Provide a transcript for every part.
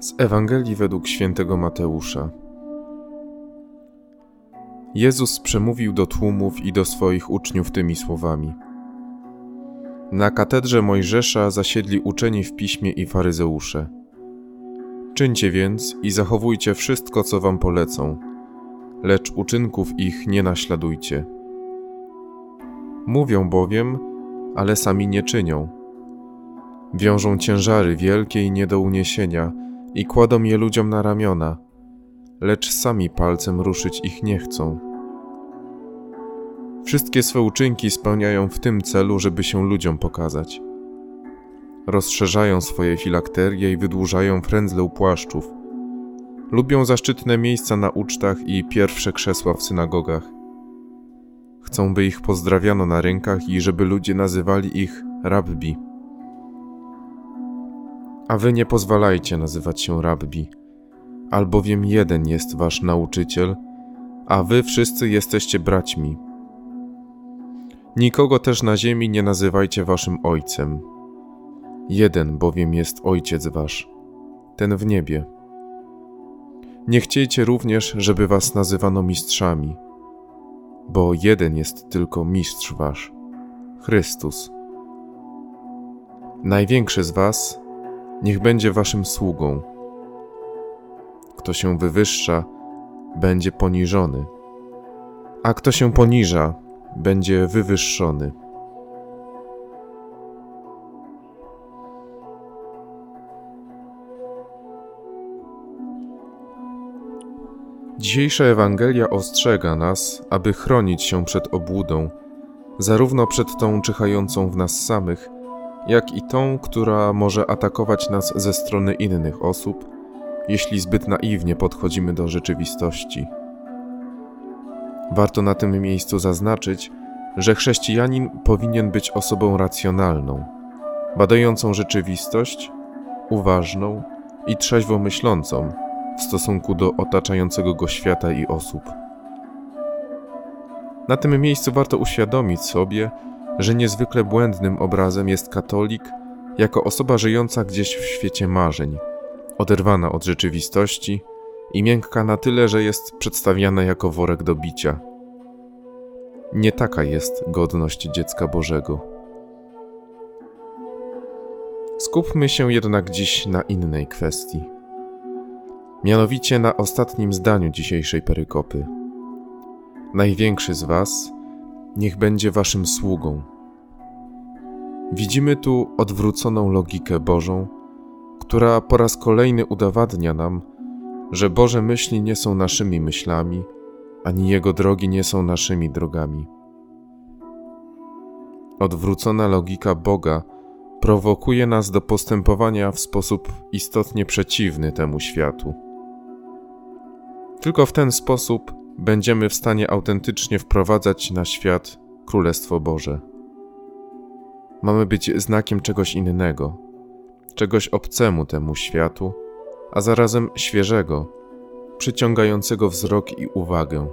Z Ewangelii według świętego Mateusza. Jezus przemówił do tłumów i do swoich uczniów tymi słowami. Na katedrze Mojżesza zasiedli uczeni w piśmie i faryzeusze. Czyńcie więc i zachowujcie wszystko, co wam polecą, lecz uczynków ich nie naśladujcie. Mówią bowiem, ale sami nie czynią. Wiążą ciężary wielkie i nie do uniesienia – i kładą je ludziom na ramiona, lecz sami palcem ruszyć ich nie chcą. Wszystkie swe uczynki spełniają w tym celu, żeby się ludziom pokazać. Rozszerzają swoje filakterie i wydłużają frędzle u płaszczów. Lubią zaszczytne miejsca na ucztach i pierwsze krzesła w synagogach. Chcą, by ich pozdrawiano na rynkach i żeby ludzie nazywali ich rabbi a wy nie pozwalajcie nazywać się rabbi, albowiem jeden jest wasz nauczyciel, a wy wszyscy jesteście braćmi. Nikogo też na ziemi nie nazywajcie waszym ojcem. Jeden bowiem jest ojciec wasz, ten w niebie. Nie chciejcie również, żeby was nazywano mistrzami, bo jeden jest tylko mistrz wasz, Chrystus. Największy z was niech będzie waszym sługą. Kto się wywyższa, będzie poniżony, a kto się poniża, będzie wywyższony. Dzisiejsza Ewangelia ostrzega nas, aby chronić się przed obłudą, zarówno przed tą czyhającą w nas samych, jak i tą, która może atakować nas ze strony innych osób, jeśli zbyt naiwnie podchodzimy do rzeczywistości. Warto na tym miejscu zaznaczyć, że chrześcijanin powinien być osobą racjonalną, badającą rzeczywistość, uważną i trzeźwo myślącą w stosunku do otaczającego go świata i osób. Na tym miejscu warto uświadomić sobie, że niezwykle błędnym obrazem jest katolik jako osoba żyjąca gdzieś w świecie marzeń, oderwana od rzeczywistości i miękka na tyle, że jest przedstawiana jako worek do bicia. Nie taka jest godność dziecka Bożego. Skupmy się jednak dziś na innej kwestii. Mianowicie na ostatnim zdaniu dzisiejszej perykopy. Największy z Was niech będzie waszym sługą. Widzimy tu odwróconą logikę Bożą, która po raz kolejny udowadnia nam, że Boże myśli nie są naszymi myślami, ani Jego drogi nie są naszymi drogami. Odwrócona logika Boga prowokuje nas do postępowania w sposób istotnie przeciwny temu światu. Tylko w ten sposób będziemy w stanie autentycznie wprowadzać na świat Królestwo Boże. Mamy być znakiem czegoś innego, czegoś obcemu temu światu, a zarazem świeżego, przyciągającego wzrok i uwagę.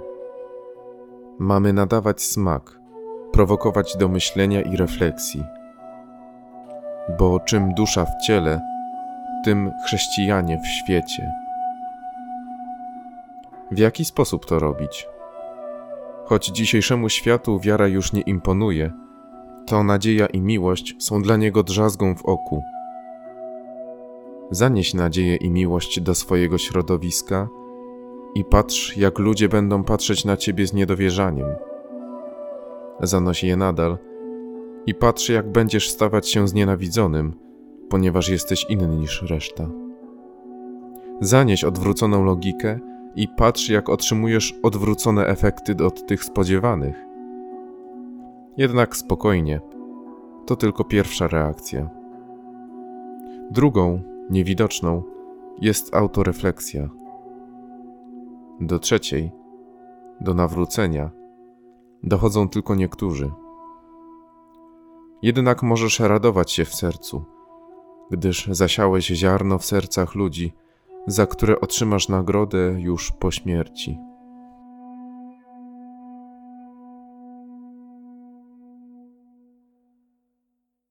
Mamy nadawać smak, prowokować do myślenia i refleksji. Bo czym dusza w ciele, tym chrześcijanie w świecie. W jaki sposób to robić? Choć dzisiejszemu światu wiara już nie imponuje, to nadzieja i miłość są dla niego drzazgą w oku. Zanieś nadzieję i miłość do swojego środowiska i patrz, jak ludzie będą patrzeć na ciebie z niedowierzaniem. Zanoś je nadal i patrz, jak będziesz stawać się znienawidzonym, ponieważ jesteś inny niż reszta. Zanieś odwróconą logikę i patrz, jak otrzymujesz odwrócone efekty od tych spodziewanych. Jednak spokojnie, to tylko pierwsza reakcja. Drugą, niewidoczną, jest autorefleksja. Do trzeciej, do nawrócenia, dochodzą tylko niektórzy. Jednak możesz radować się w sercu, gdyż zasiałeś ziarno w sercach ludzi, za które otrzymasz nagrodę już po śmierci.